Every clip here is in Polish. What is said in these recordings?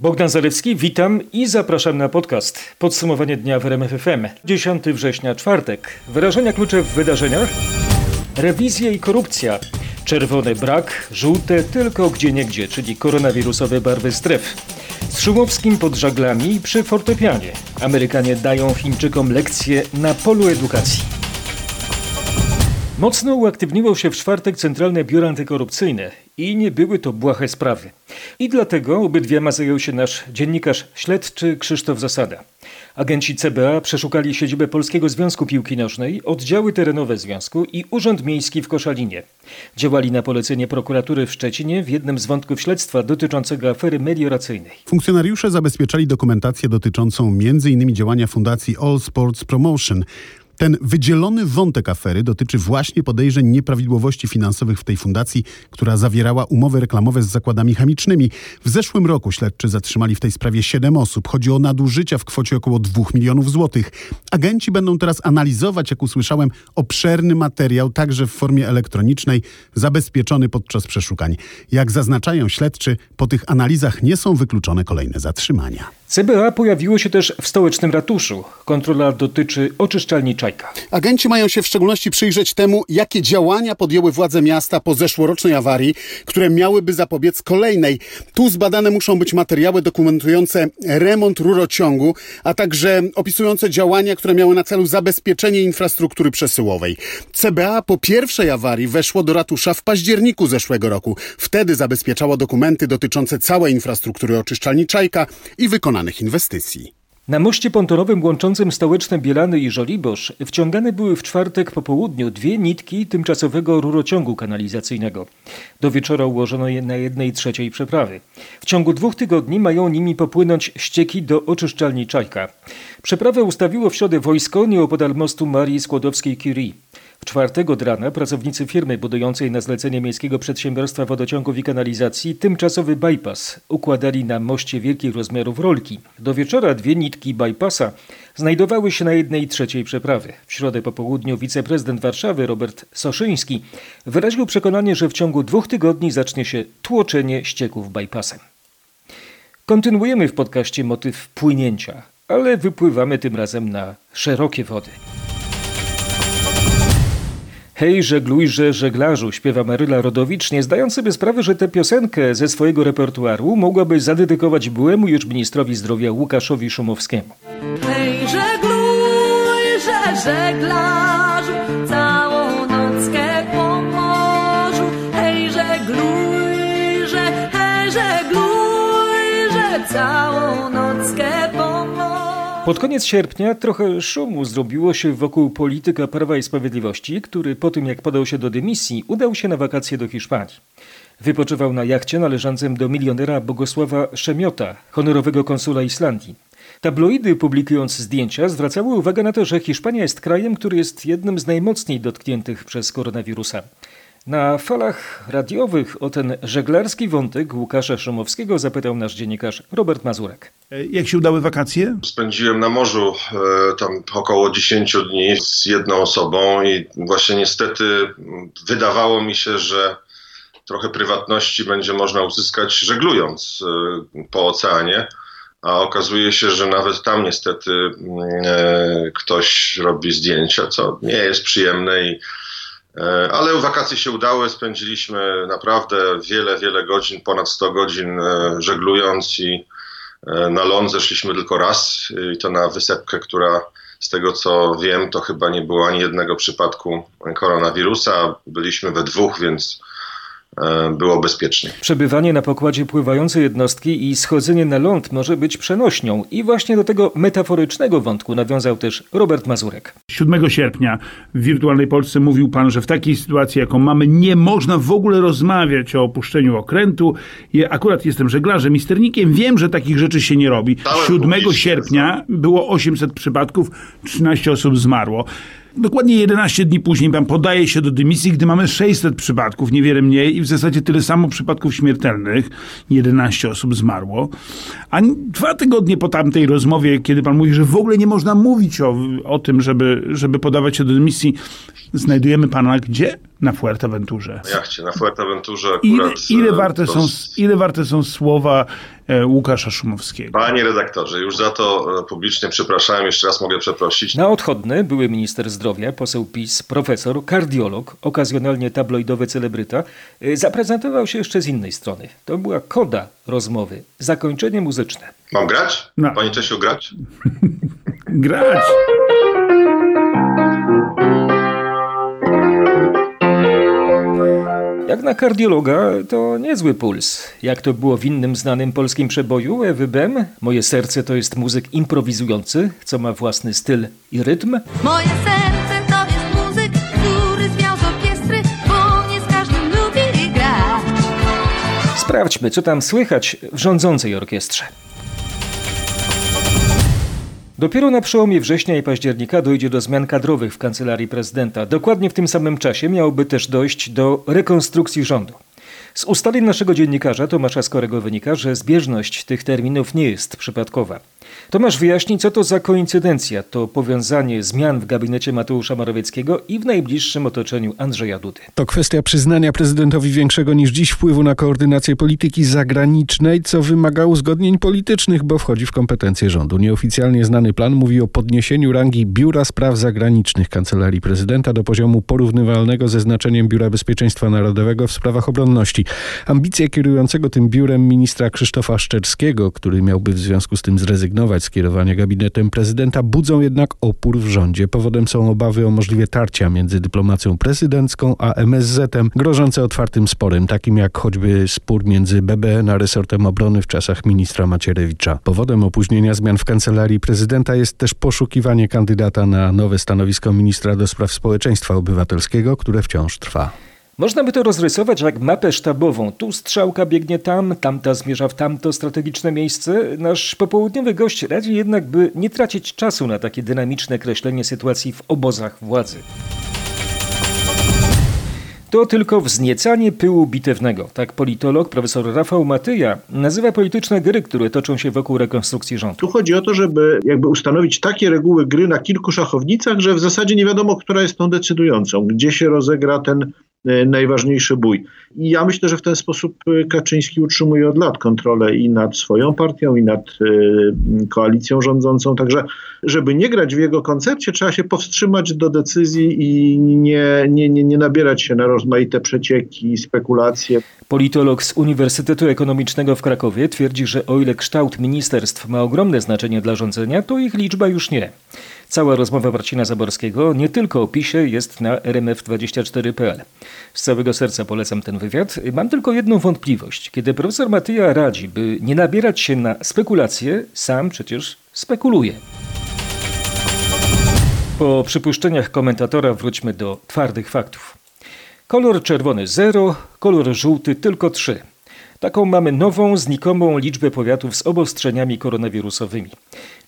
Bogdan Zalewski, witam i zapraszam na podcast. Podsumowanie dnia w RMF FM. 10 września, czwartek. Wyrażenia klucze w wydarzeniach? Rewizja i korupcja. Czerwony brak, żółte tylko gdzie niegdzie, czyli koronawirusowe barwy stref. Z Szumowskim pod żaglami przy fortepianie. Amerykanie dają Chińczykom lekcje na polu edukacji. Mocno uaktywniło się w czwartek Centralne Biuro Antykorupcyjne i nie były to błahe sprawy. I dlatego obydwiema zajął się nasz dziennikarz śledczy Krzysztof Zasada. Agenci CBA przeszukali siedzibę Polskiego Związku Piłki Nożnej, oddziały terenowe związku i Urząd Miejski w Koszalinie. Działali na polecenie prokuratury w Szczecinie w jednym z wątków śledztwa dotyczącego afery melioracyjnej. Funkcjonariusze zabezpieczali dokumentację dotyczącą m.in. działania Fundacji All Sports Promotion. Ten wydzielony wątek afery dotyczy właśnie podejrzeń nieprawidłowości finansowych w tej fundacji, która zawierała umowy reklamowe z zakładami chemicznymi. W zeszłym roku śledczy zatrzymali w tej sprawie 7 osób. Chodzi o nadużycia w kwocie około 2 milionów złotych. Agenci będą teraz analizować, jak usłyszałem, obszerny materiał, także w formie elektronicznej, zabezpieczony podczas przeszukań. Jak zaznaczają śledczy, po tych analizach nie są wykluczone kolejne zatrzymania. CBA pojawiło się też w stołecznym ratuszu. Kontrola dotyczy oczyszczalni Czajka. Agenci mają się w szczególności przyjrzeć temu, jakie działania podjęły władze miasta po zeszłorocznej awarii, które miałyby zapobiec kolejnej. Tu zbadane muszą być materiały dokumentujące remont rurociągu, a także opisujące działania, które miały na celu zabezpieczenie infrastruktury przesyłowej. CBA po pierwszej awarii weszło do ratusza w październiku zeszłego roku. Wtedy zabezpieczało dokumenty dotyczące całej infrastruktury oczyszczalni Czajka i inwestycji. Na moście pontonowym łączącym stołeczne Bielany i Żoliborz wciągane były w czwartek po południu dwie nitki tymczasowego rurociągu kanalizacyjnego. Do wieczora ułożono je na jednej trzeciej przeprawy. W ciągu dwóch tygodni mają nimi popłynąć ścieki do oczyszczalni Czajka. Przeprawę ustawiło w środę wojsko nieopodal mostu Marii Skłodowskiej-Curie. Od rana pracownicy firmy budującej na zlecenie Miejskiego Przedsiębiorstwa Wodociągów i Kanalizacji tymczasowy bypass układali na moście wielkich rozmiarów rolki. Do wieczora dwie nitki bypassa znajdowały się na jednej trzeciej przeprawy. W środę po południu wiceprezydent Warszawy Robert Soszyński wyraził przekonanie, że w ciągu dwóch tygodni zacznie się tłoczenie ścieków bypassem. Kontynuujemy w podcaście motyw płynięcia, ale wypływamy tym razem na szerokie wody. Hej, żeglujże, żeglarzu, śpiewa Maryla Rodowicz, nie zdając sobie sprawy, że tę piosenkę ze swojego repertuaru mogłaby zadedykować byłemu już ministrowi zdrowia Łukaszowi Szumowskiemu. Hej, żeglujże, żeglarzu, Pod koniec sierpnia trochę szumu zrobiło się wokół polityka Prawa i Sprawiedliwości, który po tym jak podał się do dymisji, udał się na wakacje do Hiszpanii. Wypoczywał na jachcie należącym do milionera Bogosława Szemiota, honorowego konsula Islandii. Tabloidy, publikując zdjęcia, zwracały uwagę na to, że Hiszpania jest krajem, który jest jednym z najmocniej dotkniętych przez koronawirusa. Na falach radiowych o ten żeglarski wątek Łukasza Szumowskiego zapytał nasz dziennikarz Robert Mazurek. Jak się udały wakacje? Spędziłem na morzu e, tam około 10 dni z jedną osobą i właśnie niestety m, wydawało mi się, że trochę prywatności będzie można uzyskać żeglując e, po oceanie, a okazuje się, że nawet tam niestety m, e, ktoś robi zdjęcia, co nie jest przyjemne i E, Ale wakacje się udały, spędziliśmy naprawdę wiele, wiele godzin, ponad 100 godzin e, żeglując i e, na ląd zeszliśmy tylko raz i to na wysepkę, która z tego co wiem, to chyba nie było ani jednego przypadku koronawirusa. Byliśmy we dwóch, więc e, było bezpiecznie. Przebywanie na pokładzie pływającej jednostki i schodzenie na ląd może być przenośnią i właśnie do tego metaforycznego wątku nawiązał też Robert Mazurek. 7 sierpnia w Wirtualnej Polsce mówił pan, że w takiej sytuacji, jaką mamy, nie można w ogóle rozmawiać o opuszczeniu okrętu. Ja akurat jestem żeglarzem i sternikiem, wiem, że takich rzeczy się nie robi. Dałem 7 publicznie, sierpnia było 800 przypadków, 13 osób zmarło. Dokładnie 11 dni później pan podaje się do dymisji, gdy mamy 600 przypadków, niewiele mniej i w zasadzie tyle samo przypadków śmiertelnych. 11 osób zmarło. A dwa tygodnie po tamtej rozmowie, kiedy pan mówi, że w ogóle nie można mówić o, o tym, żeby, żeby podawać się do dymisji, znajdujemy pana gdzie? Na Fuerteventurze. Na jachcie, na Fuerteventurze Ile, akurat. ile, e, warte to są, ile warte są, ile słowa e, Łukasza Szumowskiego? Panie redaktorze, już za to e, publicznie przepraszałem, jeszcze raz mogę przeprosić. Na odchodny były minister zdrowia, poseł PiS, profesor, kardiolog, okazjonalnie tabloidowy celebryta, y, zaprezentował się jeszcze z innej strony. To była koda rozmowy, zakończenie muzyczne. Mam grać? No. Panie Czesiu, grać? Grać! Jak na kardiologa, to niezły puls. Jak to było w innym znanym polskim przeboju, Ewy Bem, moje serce to jest muzyk improwizujący, co ma własny styl i rytm. Moje serce to jest muzyk, który zwiał z orkiestry, bo nie z każdym lubi grać. Sprawdźmy, co tam słychać w rządzącej orkiestrze. Dopiero na przełomie września i października dojdzie do zmian kadrowych w kancelarii prezydenta. Dokładnie w tym samym czasie miałoby też dojść do rekonstrukcji rządu. Z ustaleń naszego dziennikarza Tomasza Skorego wynika, że zbieżność tych terminów nie jest przypadkowa. Tomasz wyjaśni, co to za koincydencja, to powiązanie zmian w gabinecie Mateusza Morawieckiego i w najbliższym otoczeniu Andrzeja Dudy. To kwestia przyznania prezydentowi większego niż dziś wpływu na koordynację polityki zagranicznej, co wymaga uzgodnień politycznych, bo wchodzi w kompetencje rządu. Nieoficjalnie znany plan mówi o podniesieniu rangi Biura Spraw Zagranicznych Kancelarii Prezydenta do poziomu porównywalnego ze znaczeniem Biura Bezpieczeństwa Narodowego w sprawach obronności. Ambicje kierującego tym biurem ministra Krzysztofa Szczerskiego, który miałby w związku z tym zrezygnować z kierowania gabinetem prezydenta, budzą jednak opór w rządzie. Powodem są obawy o możliwe tarcia między dyplomacją prezydencką a MSZ-em, grożące otwartym sporem, takim jak choćby spór między BBN a resortem obrony w czasach ministra Macierewicza. Powodem opóźnienia zmian w kancelarii prezydenta jest też poszukiwanie kandydata na nowe stanowisko ministra do spraw społeczeństwa obywatelskiego, które wciąż trwa. Można by to rozrysować jak mapę sztabową. Tu strzałka biegnie tam, tamta zmierza w tamto strategiczne miejsce. Nasz popołudniowy gość radzi jednak, by nie tracić czasu na takie dynamiczne kreślenie sytuacji w obozach władzy. To tylko wzniecanie pyłu bitewnego. Tak politolog profesor Rafał Matyja nazywa polityczne gry, które toczą się wokół rekonstrukcji rządu. Tu chodzi o to, żeby jakby ustanowić takie reguły gry na kilku szachownicach, że w zasadzie nie wiadomo, która jest tą decydującą, gdzie się rozegra ten najważniejszy bój. I ja myślę, że w ten sposób e, Kaczyński utrzymuje od lat kontrolę i nad swoją partią, i nad e, koalicją rządzącą. Także, żeby nie grać w jego koncepcie, trzeba się powstrzymać do decyzji i nie, nie, nie, nie nabierać się na rozmaite przecieki, spekulacje. Politolog z Uniwersytetu Ekonomicznego w Krakowie twierdzi, że o ile kształt ministerstw ma ogromne znaczenie dla rządzenia, to ich liczba już nie. Cała rozmowa Marcina Zaborskiego nie tylko o PiSie jest na rmf24.pl. Z całego serca polecam ten wywiad. Mam tylko jedną wątpliwość. Kiedy profesor Matyja radzi, by nie nabierać się na spekulacje, sam przecież spekuluje. Po przypuszczeniach komentatora wróćmy do twardych faktów. Kolor czerwony 0, kolor żółty tylko 3. Taką mamy nową, znikomą liczbę powiatów z obostrzeniami koronawirusowymi.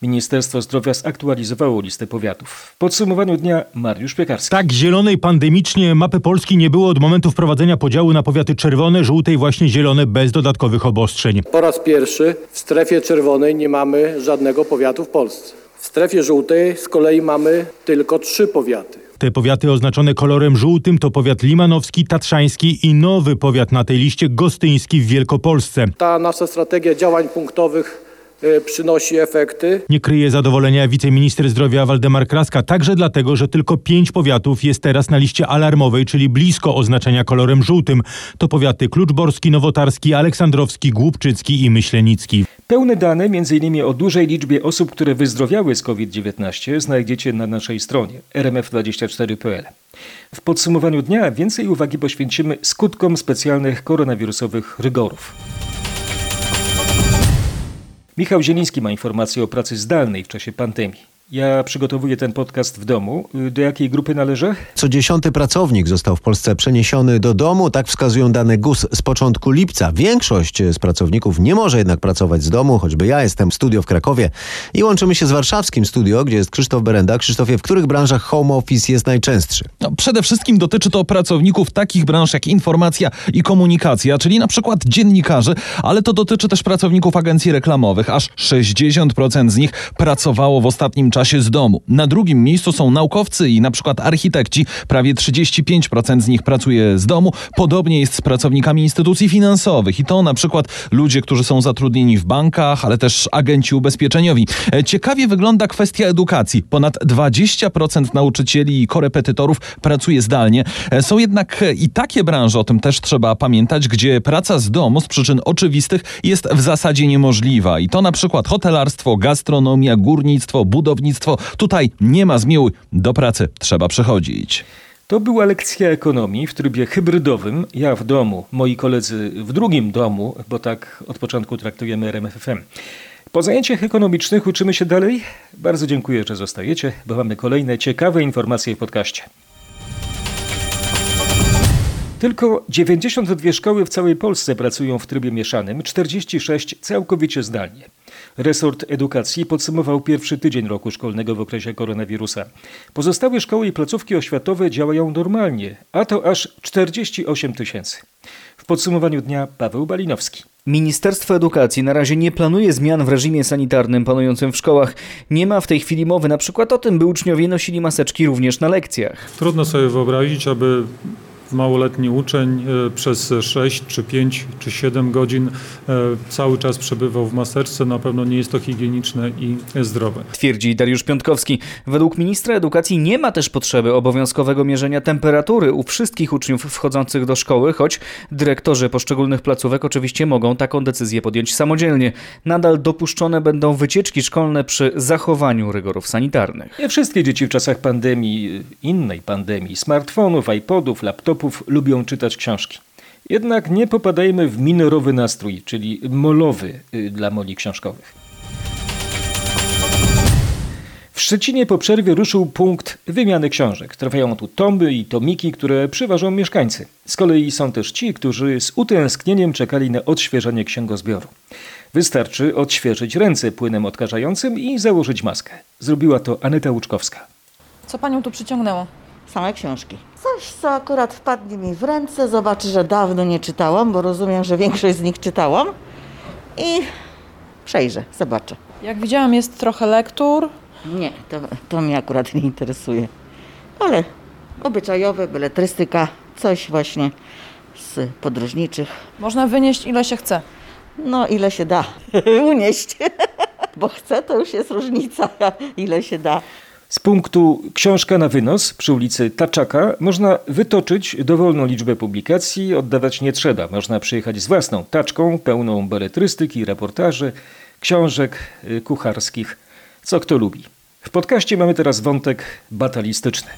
Ministerstwo Zdrowia zaktualizowało listę powiatów. W podsumowaniu dnia Mariusz Piekarski. Tak zielonej pandemicznie mapy Polski nie było od momentu wprowadzenia podziału na powiaty czerwone, żółte i właśnie zielone bez dodatkowych obostrzeń. Po raz pierwszy w strefie czerwonej nie mamy żadnego powiatu w Polsce. W strefie żółtej z kolei mamy tylko trzy powiaty. Te powiaty oznaczone kolorem żółtym to powiat limanowski, tatrzański i nowy powiat na tej liście gostyński w Wielkopolsce. Ta nasza strategia działań punktowych przynosi efekty. Nie kryje zadowolenia wiceminister zdrowia Waldemar Kraska, także dlatego, że tylko pięć powiatów jest teraz na liście alarmowej, czyli blisko oznaczenia kolorem żółtym. To powiaty kluczborski, nowotarski, aleksandrowski, głubczycki i myślenicki. Pełne dane, m.in. o dużej liczbie osób, które wyzdrowiały z COVID-19, znajdziecie na naszej stronie rmf24.pl. W podsumowaniu dnia więcej uwagi poświęcimy skutkom specjalnych koronawirusowych rygorów. Michał Zieliński ma informacje o pracy zdalnej w czasie pandemii. Ja przygotowuję ten podcast w domu. Do jakiej grupy należę? Co dziesiąty pracownik został w Polsce przeniesiony do domu, tak wskazują dane GUS z początku lipca. Większość z pracowników nie może jednak pracować z domu, choćby ja jestem w studio w Krakowie i łączymy się z warszawskim studio, gdzie jest Krzysztof Berenda. Krzysztofie, w których branżach home office jest najczęstszy? No, przede wszystkim dotyczy to pracowników takich branż jak informacja i komunikacja, czyli na przykład dziennikarzy, ale to dotyczy też pracowników agencji reklamowych. Aż 60% z nich pracowało w ostatnim czasie z domu. Na drugim miejscu są naukowcy i na przykład architekci. Prawie 35% z nich pracuje z domu. Podobnie jest z pracownikami instytucji finansowych i to na przykład ludzie, którzy są zatrudnieni w bankach, ale też agenci ubezpieczeniowi. E, Ciekawie wygląda kwestia edukacji. Ponad 20% nauczycieli i korepetytorów pracuje zdalnie. E, Są jednak e, i takie branże, o tym też trzeba pamiętać, gdzie praca z domu z przyczyn oczywistych jest w zasadzie niemożliwa. I to na przykład hotelarstwo, gastronomia, górnictwo, budownictwo. Tutaj nie ma zmiłuj, do pracy trzeba przychodzić. To była lekcja ekonomii w trybie hybrydowym. Ja w domu, moi koledzy w drugim domu, bo tak od początku traktujemy RMFFM. Po zajęciach ekonomicznych uczymy się dalej. Bardzo dziękuję, że zostajecie, bo mamy kolejne ciekawe informacje w podcaście. Tylko 92 szkoły w całej Polsce pracują w trybie mieszanym, 46 całkowicie zdalnie. Resort Edukacji podsumował pierwszy tydzień roku szkolnego w okresie koronawirusa. Pozostałe szkoły i placówki oświatowe działają normalnie, a to aż 48 tysięcy. W podsumowaniu dnia Paweł Balinowski. Ministerstwo Edukacji na razie nie planuje zmian w reżimie sanitarnym panującym w szkołach. Nie ma w tej chwili mowy na przykład o tym, by uczniowie nosili maseczki również na lekcjach. Trudno sobie wyobrazić, aby małoletni uczeń e, przez 6 czy 5 czy 7 godzin e, cały czas przebywał w maseczce. Na pewno nie jest to higieniczne i zdrowe. Twierdzi Dariusz Piątkowski. Według ministra edukacji nie ma też potrzeby obowiązkowego mierzenia temperatury u wszystkich uczniów wchodzących do szkoły, choć dyrektorzy poszczególnych placówek oczywiście mogą taką decyzję podjąć samodzielnie. Nadal dopuszczone będą wycieczki szkolne przy zachowaniu rygorów sanitarnych. Nie wszystkie dzieci w czasach pandemii, innej pandemii, smartfonów, iPodów, laptopów lubią czytać książki. Jednak nie popadajmy w minorowy nastrój, czyli molowy y, dla moli książkowych. W Szczecinie po przerwie ruszył punkt wymiany książek. Trafiają tu tomy i tomiki, które przyważą mieszkańcy. Z kolei są też ci, którzy z utęsknieniem czekali na odświeżenie księgozbioru. Wystarczy odświeżyć ręce płynem odkażającym i założyć maskę. Zrobiła to Aneta Łuczkowska. Co panią tu przyciągnęło? Same książki. Coś, co akurat wpadnie mi w ręce, zobaczę, że dawno nie czytałam, bo rozumiem, że większość z nich czytałam i przejrzę, zobaczę. Jak widziałam, jest trochę lektur. Nie, to, to mnie akurat nie interesuje. Ale obyczajowe, beletrystyka, coś właśnie z podróżniczych. Można wynieść ile się chce. No, ile się da unieść. Bo chcę, to już jest różnica, ile się da. Z punktu Książka na wynos przy ulicy Taczaka można wytoczyć dowolną liczbę publikacji, oddawać nie trzeba. Można przyjechać z własną taczką pełną beletrystyki, reportaży, książek y, kucharskich, co kto lubi. W podcaście mamy teraz wątek batalistyczny.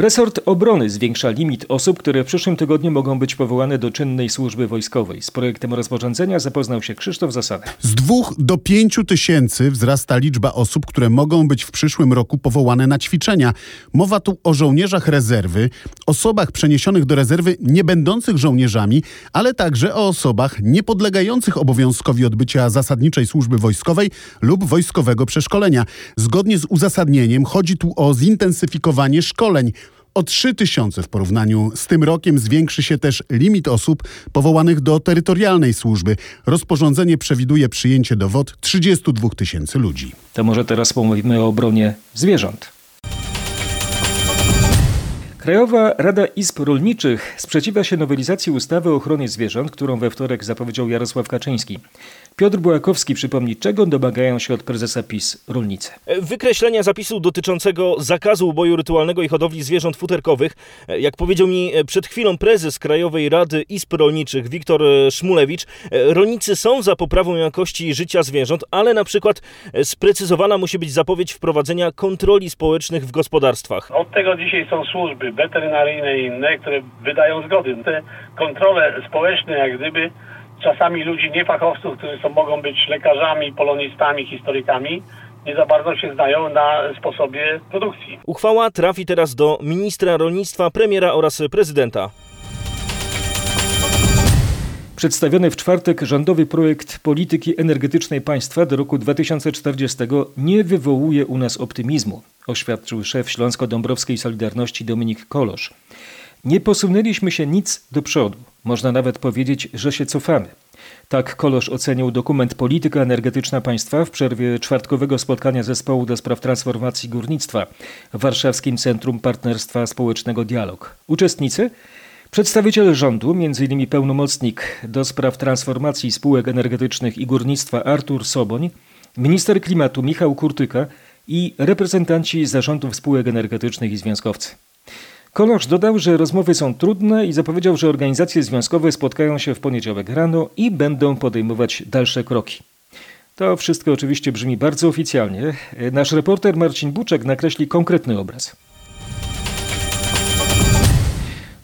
Resort Obrony zwiększa limit osób, które w przyszłym tygodniu mogą być powołane do czynnej służby wojskowej. Z projektem rozporządzenia zapoznał się Krzysztof Zasada. Z dwóch do pięciu tysięcy wzrasta liczba osób, które mogą być w przyszłym roku powołane na ćwiczenia. Mowa tu o żołnierzach rezerwy, osobach przeniesionych do rezerwy nie będących żołnierzami, ale także o osobach niepodlegających obowiązkowi odbycia zasadniczej służby wojskowej lub wojskowego przeszkolenia. Zgodnie z uzasadnieniem chodzi tu o zintensyfikowanie szkoleń. O 3 tysiące w porównaniu z tym rokiem zwiększy się też limit osób powołanych do terytorialnej służby. Rozporządzenie przewiduje przyjęcie do WOT 32 tysięcy ludzi. To może teraz pomówimy o obronie zwierząt. Krajowa Rada Izb Rolniczych sprzeciwia się nowelizacji ustawy o ochronie zwierząt, którą we wtorek zapowiedział Jarosław Kaczyński. Piotr Bułakowski przypomni, czego domagają się od prezesa PiS rolnicy. Wykreślenia zapisu dotyczącego zakazu uboju rytualnego i hodowli zwierząt futerkowych. Jak powiedział mi przed chwilą prezes Krajowej Rady Izb Rolniczych Wiktor Szmulewicz, rolnicy są za poprawą jakości życia zwierząt, ale na przykład sprecyzowana musi być zapowiedź wprowadzenia kontroli społecznych w gospodarstwach. Od tego dzisiaj są służby weterynaryjne i inne, które wydają zgody. Te kontrole społeczne, jak gdyby czasami ludzi niefachowców, którzy są, mogą być lekarzami, polonistami, historykami, nie za bardzo się znają na sposobie produkcji. Uchwała trafi teraz do ministra rolnictwa, premiera oraz prezydenta. Przedstawiony w czwartek rządowy projekt polityki energetycznej państwa do roku 2040 nie wywołuje u nas optymizmu, oświadczył szef Śląsko-Dąbrowskiej Solidarności Dominik Kolosz. Nie posunęliśmy się nic do przodu. Można nawet powiedzieć, że się cofamy. Tak Kolosz ocenił dokument Polityka energetyczna państwa w przerwie czwartkowego spotkania zespołu do spraw transformacji górnictwa w Warszawskim Centrum Partnerstwa Społecznego Dialog. Uczestnicy Przedstawiciel rządu, m.in. pełnomocnik do spraw transformacji spółek energetycznych i górnictwa Artur Soboń, minister klimatu Michał Kurtyka i reprezentanci zarządów spółek energetycznych i związkowcy. Kolosz dodał, że rozmowy są trudne i zapowiedział, że organizacje związkowe spotkają się w poniedziałek rano i będą podejmować dalsze kroki. To wszystko oczywiście brzmi bardzo oficjalnie. Nasz reporter Marcin Buczek nakreśli konkretny obraz.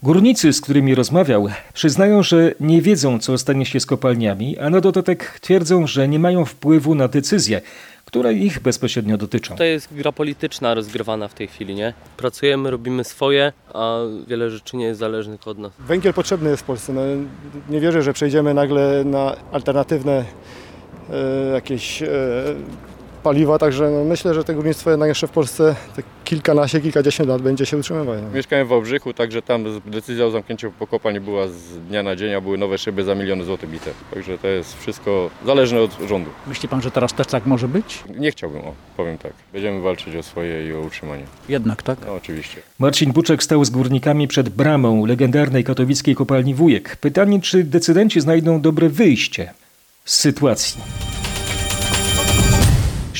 Górnicy, z którymi rozmawiał, przyznają, że nie wiedzą, co stanie się z kopalniami, a na dodatek twierdzą, że nie mają wpływu na decyzje, które ich bezpośrednio dotyczą. To jest gra polityczna rozgrywana w tej chwili, nie? Pracujemy, robimy swoje, a wiele rzeczy nie jest zależnych od nas. Węgiel potrzebny jest w Polsce. No, nie wierzę, że przejdziemy nagle na alternatywne e, jakieś e, paliwa, także no, myślę, że to górnictwo jednak jeszcze w Polsce te kilkanaście, kilkadziesiąt lat będzie się utrzymywać. Mieszkałem w Wałbrzychu, także tam decyzja o zamknięciu pokopalni była z dnia na dzień, a były nowe szyby za miliony złotych bite. Także to jest wszystko zależne od rządu. Myśli pan, że teraz też tak może być? Nie chciałbym, o, powiem tak. Będziemy walczyć o swoje i o utrzymanie. Jednak tak? No oczywiście. Marcin Buczek stał z górnikami przed bramą legendarnej katowickiej kopalni Wujek. Pytanie, czy decydenci znajdą dobre wyjście z sytuacji.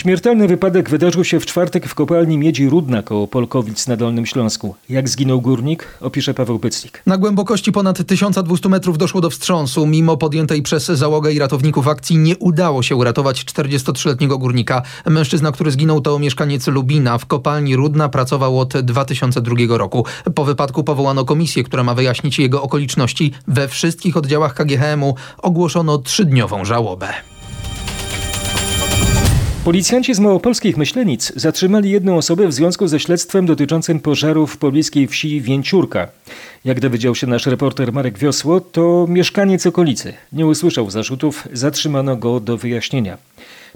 Śmiertelny wypadek wydarzył się w czwartek w kopalni Miedzi Rudna koło Polkowic na Dolnym Śląsku. Jak zginął górnik, opisze Paweł Pyclik. Na głębokości ponad 1200 metrów doszło do wstrząsu. Mimo podjętej przez załogę i ratowników akcji nie udało się uratować 43-letniego górnika. Mężczyzna, który zginął to mieszkaniec Lubina. W kopalni Rudna pracował od 2002 roku. Po wypadku powołano komisję, która ma wyjaśnić jego okoliczności. We wszystkich oddziałach KGHM-u ogłoszono trzydniową żałobę. Policjanci z małopolskich Myślenic zatrzymali jedną osobę w związku ze śledztwem dotyczącym pożaru w pobliskiej wsi Więciurka. Jak dowiedział się nasz reporter Marek Wiosło, to mieszkaniec okolicy. Nie usłyszał zarzutów, zatrzymano go do wyjaśnienia.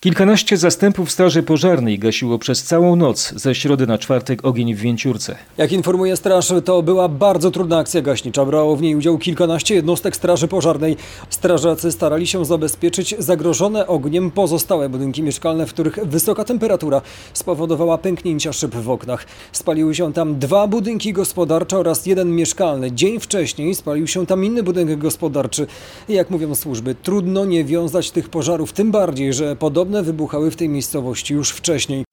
Kilkanaście zastępów Straży Pożarnej gasiło przez całą noc ze środy na czwartek ogień w Więciurce. Jak informuje straż, to była bardzo trudna akcja gaśnicza. Brało w niej udział kilkanaście jednostek Straży Pożarnej. Strażacy starali się zabezpieczyć zagrożone ogniem pozostałe budynki mieszkalne, w których wysoka temperatura spowodowała pęknięcia szyb w oknach. Spaliły się tam dwa budynki gospodarcze oraz jeden mieszkalny. Dzień wcześniej spalił się tam inny budynek gospodarczy. Jak mówią służby, trudno nie wiązać tych pożarów, tym bardziej, że podobne wybuchały w tej miejscowości już wcześniej.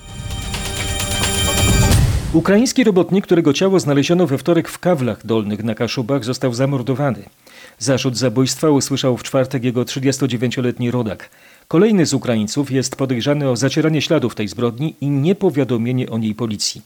Ukraiński robotnik, którego ciało znaleziono we wtorek w Kawlach Dolnych na Kaszubach, został zamordowany. Zarzut zabójstwa usłyszał w czwartek jego 39-letni rodak. Kolejny z Ukraińców jest podejrzany o zacieranie śladów tej zbrodni i niepowiadomienie o niej policji.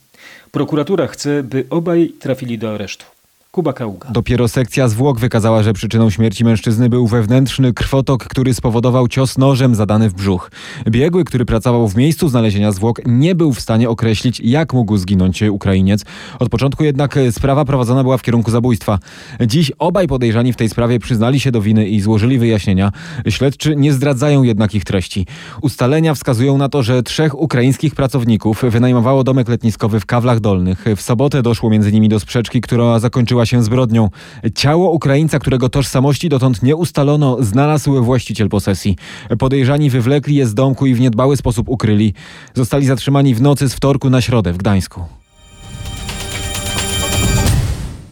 Prokuratura chce, by obaj trafili do aresztu. Kuba Kaługa. Dopiero sekcja zwłok wykazała, że przyczyną śmierci mężczyzny był wewnętrzny krwotok, który spowodował cios nożem zadany w brzuch. Biegły, który pracował w miejscu znalezienia zwłok, nie był w stanie określić, jak mógł zginąć Ukrainiec. Od początku jednak sprawa prowadzona była w kierunku zabójstwa. Dziś obaj podejrzani w tej sprawie przyznali się do winy i złożyli wyjaśnienia. Śledczy nie zdradzają jednak ich treści. Ustalenia wskazują na to, że trzech ukraińskich pracowników wynajmowało domek letniskowy w Kawlach Dolnych. W sobotę doszło między nimi do sprzeczki, która zakończyła się zbrodnią. Ciało Ukraińca, którego tożsamości dotąd nie ustalono, znalazł właściciel posesji. Podejrzani wywlekli je z domku i w niedbały sposób ukryli. Zostali zatrzymani w nocy z wtorku na środę w Gdańsku.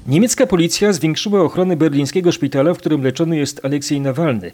Niemiecka policja zwiększyła ochronę berlińskiego szpitala, w którym leczony jest Aleksiej Nawalny.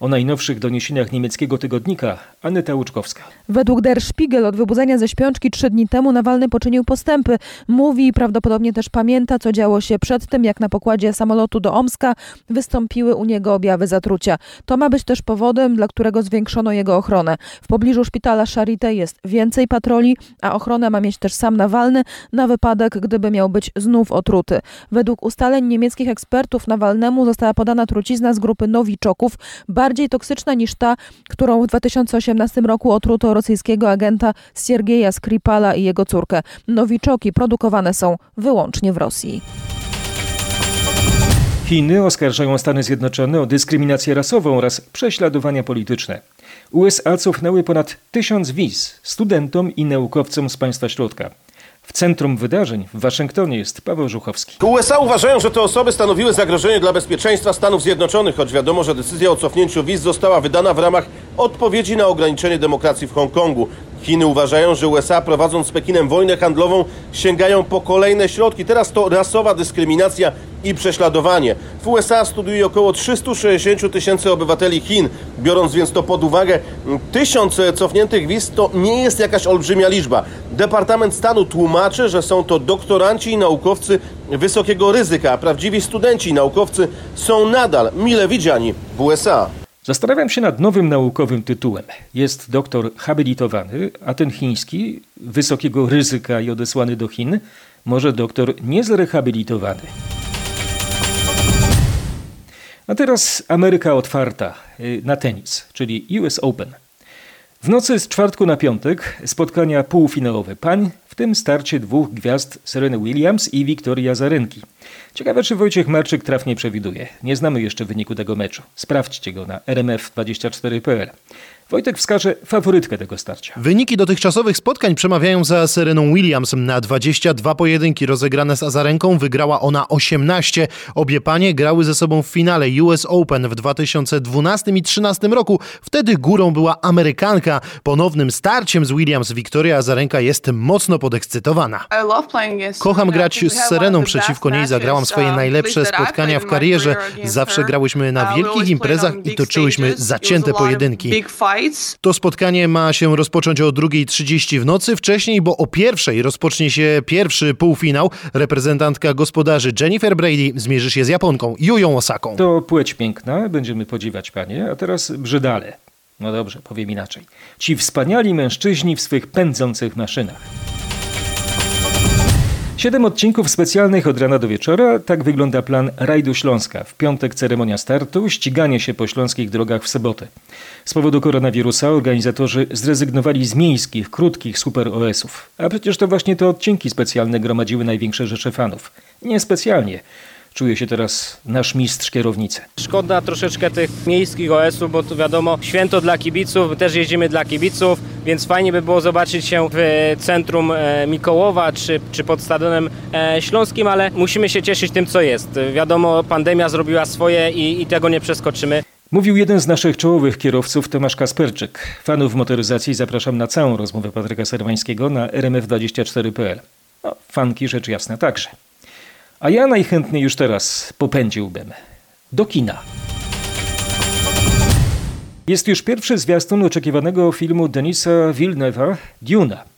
O najnowszych doniesieniach niemieckiego tygodnika Aneta Łuczkowska. Według Der Spiegel od wybudzenia ze śpiączki trzy dni temu Nawalny poczynił postępy. Mówi i prawdopodobnie też pamięta, co działo się przed tym, jak na pokładzie samolotu do Omska wystąpiły u niego objawy zatrucia. To ma być też powodem, dla którego zwiększono jego ochronę. W pobliżu szpitala Charité jest więcej patroli, a ochronę ma mieć też sam Nawalny na wypadek, gdyby miał być znów otruty. Według ustaleń niemieckich ekspertów Nawalnemu została podana trucizna z grupy nowiczoków, bardziej toksyczna niż ta, którą w 2018 roku otruto rosyjskiego agenta Siergieja Skripala i jego córkę. Nowiczoki produkowane są wyłącznie w Rosji. Chiny oskarżają Stany Zjednoczone o dyskryminację rasową oraz prześladowania polityczne. USA cofnęły ponad tysiąc wiz studentom i naukowcom z państwa środka. W centrum wydarzeń w Waszyngtonie jest Paweł Żuchowski. USA uważają, że te osoby stanowiły zagrożenie dla bezpieczeństwa Stanów Zjednoczonych, choć wiadomo, że decyzja o cofnięciu wiz została wydana w ramach odpowiedzi na ograniczenie demokracji w Hongkongu. Chiny uważają, że USA prowadząc z Pekinem wojnę handlową sięgają po kolejne środki. Teraz to rasowa dyskryminacja i prześladowanie. W USA studiuje około 360 tysięcy obywateli Chin. Biorąc więc to pod uwagę, tysiąc cofniętych wiz to nie jest jakaś olbrzymia liczba. Departament Stanu tłumaczy, że są to doktoranci i naukowcy wysokiego ryzyka, a prawdziwi studenci i naukowcy są nadal mile widziani w USA. Zastanawiam się nad nowym naukowym tytułem. Jest doktor habilitowany, a ten chiński, wysokiego ryzyka i odesłany do Chin, może doktor niezrehabilitowany. A teraz Ameryka otwarta y, na tenis, czyli US Open. W nocy z czwartku na piątek spotkania półfinałowe pań, w tym starcie dwóch gwiazd Sereny Williams i Wiktoria Zarenki. Ciekawe, czy Wojciech Marczyk trafnie przewiduje. Nie znamy jeszcze wyniku tego meczu. Sprawdźcie go na rmf24.pl. Wojtek wskaże faworytkę tego starcia. Wyniki dotychczasowych spotkań przemawiają za Sereną Williams. Na 22 pojedynki rozegrane z Azarenką wygrała ona 18. Obie panie grały ze sobą w finale US Open w 2012 i 2013 roku. Wtedy górą była Amerykanka. Ponownym starciem z Williams Wiktoria Azarenka jest mocno podekscytowana. Kocham grać z Sereną przeciwko niej. Zagrałam swoje najlepsze spotkania w karierze. Zawsze grałyśmy na wielkich imprezach i toczyłyśmy zacięte pojedynki. To spotkanie ma się rozpocząć o 2.30 w nocy. Wcześniej, bo o pierwszej rozpocznie się pierwszy półfinał. Reprezentantka gospodarzy Jennifer Brady zmierzy się z Japonką Jują Osaką. To płeć piękna, będziemy podziwiać panie, a teraz brzydale. No dobrze, powiem inaczej. Ci wspaniali mężczyźni w swych pędzących maszynach. Siedem odcinków specjalnych od rana do wieczora. Tak wygląda plan Rajdu Śląska. W piątek ceremonia startu, ściganie się po śląskich drogach w sobotę. Z powodu koronawirusa organizatorzy zrezygnowali z miejskich, krótkich super OS-ów. A przecież to właśnie te odcinki specjalne gromadziły największe rzesze fanów. Niespecjalnie. Czuje się teraz nasz mistrz kierownicy. Szkoda troszeczkę tych miejskich OS-ów, bo to wiadomo, święto dla kibiców, też jeździmy dla kibiców, więc fajnie by było zobaczyć się w centrum Mikołowa czy, czy pod Stadionem Śląskim, ale musimy się cieszyć tym, co jest. Wiadomo, pandemia zrobiła swoje i, i tego nie przeskoczymy. Mówił jeden z naszych czołowych kierowców, Tomasz Kasperczyk. Fanów motoryzacji zapraszam na całą rozmowę Patryka Serwańskiego na rmf24.pl. No, fanki rzecz jasna także. A ja najchętniej już teraz popędziłbym do kina. Jest już pierwszy zwiastun oczekiwanego filmu Denisa Villeneuve'a Duna.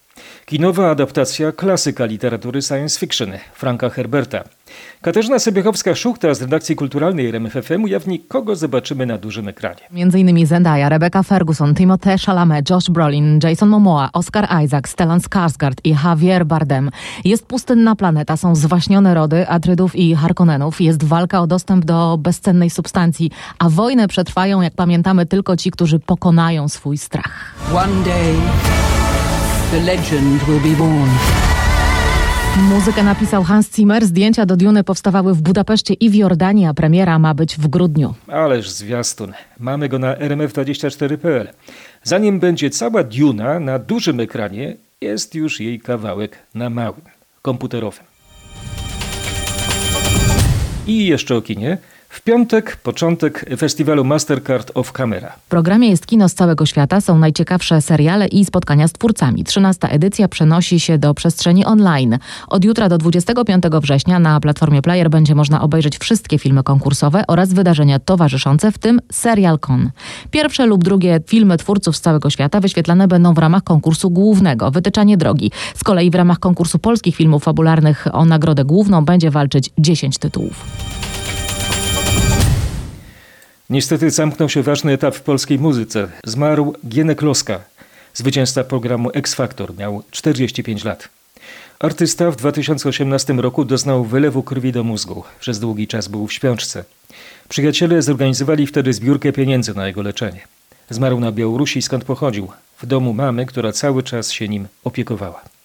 Kinowa adaptacja klasyka literatury science fiction Franka Herberta. Katarzyna Sobiechowska-Szuchta z redakcji kulturalnej RMFFM ujawni, kogo zobaczymy na dużym ekranie. Między innymi Zendaya, Rebecca Ferguson, Timothée Chalamet, Josh Brolin, Jason Momoa, Oscar Isaac, Stellan Skarsgård i Javier Bardem. Jest pustynna planeta, są zwaśnione rody Atrydów i Harkonnenów, jest walka o dostęp do bezcennej substancji, a wojnę przetrwają, jak pamiętamy, tylko ci, którzy pokonają swój strach. One day the legend will be born. Muzykę napisał Hans Zimmer, zdjęcia do Duny powstawały w Budapeszcie i w Jordanii, a premiera ma być w grudniu. Ależ zwiastun. Mamy go na rmf24.pl. Zanim będzie cała Duna na dużym ekranie, jest już jej kawałek na małym, komputerowym. I jeszcze o kinie. W piątek początek festiwalu Mastercard of Camera. W programie jest kino z całego świata, są najciekawsze seriale i spotkania z twórcami. 13 edycja przenosi się do przestrzeni online. Od jutra do 25 września na platformie Player będzie można obejrzeć wszystkie filmy konkursowe oraz wydarzenia towarzyszące, w tym Serial Con. Pierwsze lub drugie filmy twórców z całego świata wyświetlane będą w ramach konkursu głównego Wytyczanie drogi. Z kolei w ramach konkursu polskich filmów fabularnych o nagrodę główną będzie walczyć 10 tytułów. Niestety zamknął się ważny etap w polskiej muzyce. Zmarł Gienek Loska, zwycięzca programu X Factor. Miał 45 lat. Artysta w 2018 roku doznał wylewu krwi do mózgu. Przez długi czas był w śpiączce. Przyjaciele zorganizowali wtedy zbiórkę pieniędzy na jego leczenie. Zmarł na Białorusi, skąd pochodził. W domu mamy, która cały czas się nim opiekowała.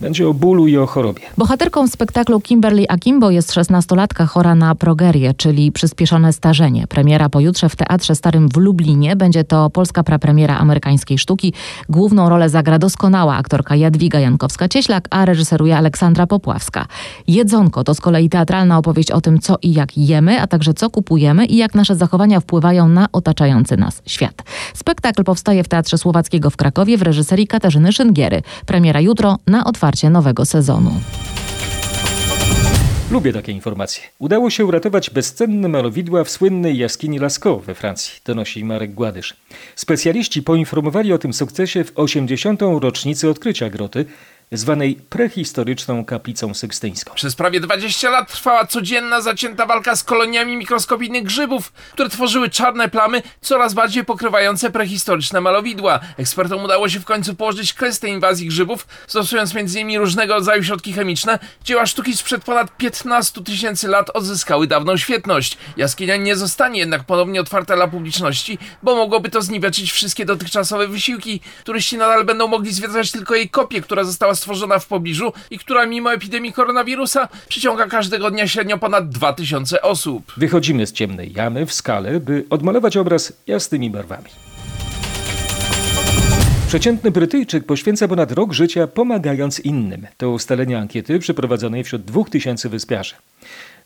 Będzie o bólu i o chorobie. Bohaterką spektaklu Kimberly Akimbo jest 16-latka chora na progerię, czyli przyspieszone starzenie. Premiera pojutrze w Teatrze Starym w Lublinie. Będzie to polska prapremiera amerykańskiej sztuki. Główną rolę zagra doskonała aktorka Jadwiga Jankowska-Cieślak, a reżyseruje Aleksandra Popławska. Jedzonko to z kolei teatralna opowieść o tym, co i jak jemy, a także co kupujemy i jak nasze zachowania wpływają na otaczający nas świat. Spektakl powstaje w Teatrze Słowackiego w Krakowie w reżyserii Katarzyny Szyngiery. Premiera jutro na otwarcie nowego sezonu. Lubię takie informacje. Udało się uratować bezcenne malowidła w słynnej jaskini Lascaux we Francji, donosi Marek Gładysz. Specjaliści poinformowali o tym sukcesie w 80. rocznicę odkrycia groty, zwanej prehistoryczną kaplicą sykstyńską. Przez prawie 20 lat trwała codzienna zacięta walka z koloniami mikroskopijnych grzybów, które tworzyły czarne plamy, coraz bardziej pokrywające prehistoryczne malowidła. Ekspertom udało się w końcu położyć kres tej inwazji grzybów, stosując m.in. różnego rodzaju środki chemiczne. Dzieła sztuki sprzed ponad 15 tysięcy lat odzyskały dawną świetność. Jaskinia nie zostanie jednak ponownie otwarta dla publiczności, bo mogłoby to zniweczyć wszystkie dotychczasowe wysiłki. Turyści nadal będą mogli zwiedzać tylko jej kopię, która została stworzona w pobliżu i która mimo epidemii koronawirusa przyciąga każdego dnia średnio ponad 2000 osób. Wychodzimy z ciemnej jamy w skale, by odmalować obraz jasnymi barwami. Przeciętny Brytyjczyk poświęca ponad rok życia pomagając innym. To ustalenie ankiety przeprowadzonej wśród 2000 wyspiarzy.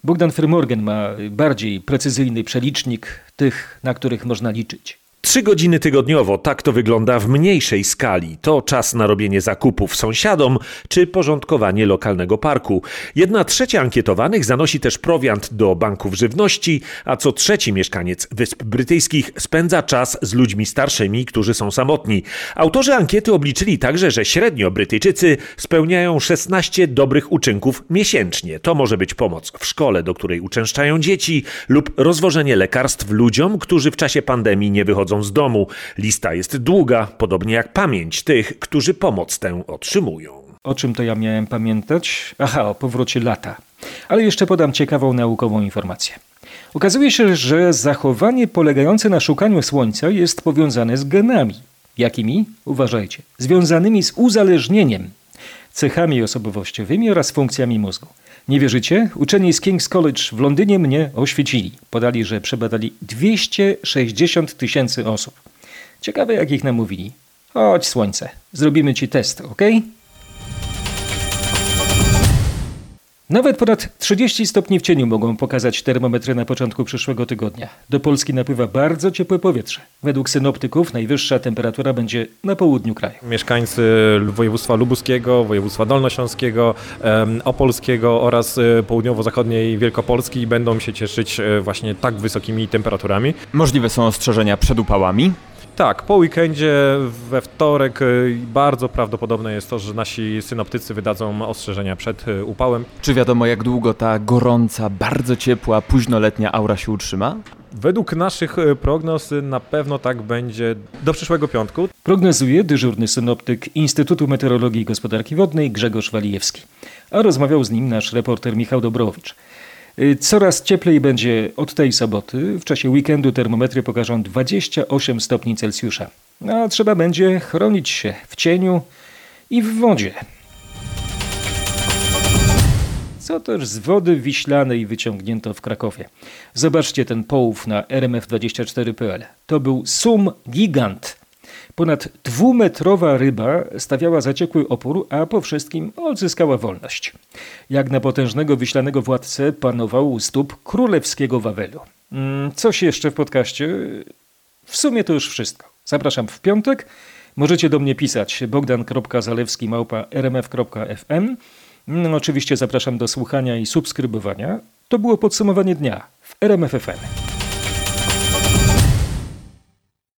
Bogdan Frymorgan ma bardziej precyzyjny przelicznik tych, na których można liczyć. Trzy godziny tygodniowo, tak to wygląda w mniejszej skali. To czas na robienie zakupów sąsiadom czy porządkowanie lokalnego parku. Jedna trzecia ankietowanych zanosi też prowiant do banków żywności, a co trzeci mieszkaniec Wysp Brytyjskich spędza czas z ludźmi starszymi, którzy są samotni. Autorzy ankiety obliczyli także, że średnio Brytyjczycy spełniają 16 dobrych uczynków miesięcznie. To może być pomoc w szkole, do której uczęszczają dzieci, lub rozwożenie lekarstw ludziom, którzy w czasie pandemii nie wychodzą z domu. Lista jest długa, podobnie jak pamięć tych, którzy pomoc tę otrzymują. O czym to ja miałem pamiętać? Aha, o powrocie lata. Ale jeszcze podam ciekawą naukową informację. Okazuje się, że zachowanie polegające na szukaniu słońca jest powiązane z genami. Jakimi? Uważajcie. Związanymi z uzależnieniem, cechami osobowościowymi oraz funkcjami mózgu. Nie wierzycie? Uczeni z King's College w Londynie mnie oświecili. Podali, że przebadali 260 tysięcy osób. Ciekawe, jak ich namówili. Chodź, słońce, zrobimy ci test, ok? Nawet ponad 30 stopni w cieniu mogą pokazać termometry na początku przyszłego tygodnia. Do Polski napływa bardzo ciepłe powietrze. Według synoptyków najwyższa temperatura będzie na południu kraju. Mieszkańcy województwa lubuskiego, województwa dolnośląskiego, opolskiego oraz e, południowo-zachodniej Wielkopolski będą się cieszyć e, właśnie tak wysokimi temperaturami. Możliwe są ostrzeżenia przed upałami. Tak, po weekendzie we wtorek e, bardzo prawdopodobne jest to, że nasi synoptycy wydadzą ostrzeżenia przed e, upałem. Czy wiadomo, jak długo ta gorąca, bardzo ciepła, późnoletnia aura się utrzyma? Według naszych e, prognoz na pewno tak będzie do przyszłego piątku. Prognozuje dyżurny synoptyk Instytutu Meteorologii i Gospodarki Wodnej Grzegorz Walijewski. A rozmawiał z nim nasz reporter Michał Dobrowicz. Y, Coraz cieplej będzie od tej soboty. W czasie weekendu termometry pokażą 28 stopni Celsjusza. A trzeba będzie chronić się w cieniu i w wodzie. Co też z wody wiślanej wyciągnięto w Krakowie. Zobaczcie ten połów na rmf24.pl. To był sum gigant. Ponad dwumetrowa ryba stawiała zaciekły opór, a po wszystkim odzyskała wolność. Jak na potężnego wiślanego władcę panował u stóp królewskiego Wawelu. Mm, Coś jeszcze w podcaście? W sumie to już wszystko. Zapraszam w piątek. Możecie do mnie pisać bogdan.zalewski małpa rmf.fm. No, oczywiście zapraszam do słuchania i subskrybowania. To było podsumowanie dnia w RMFFM.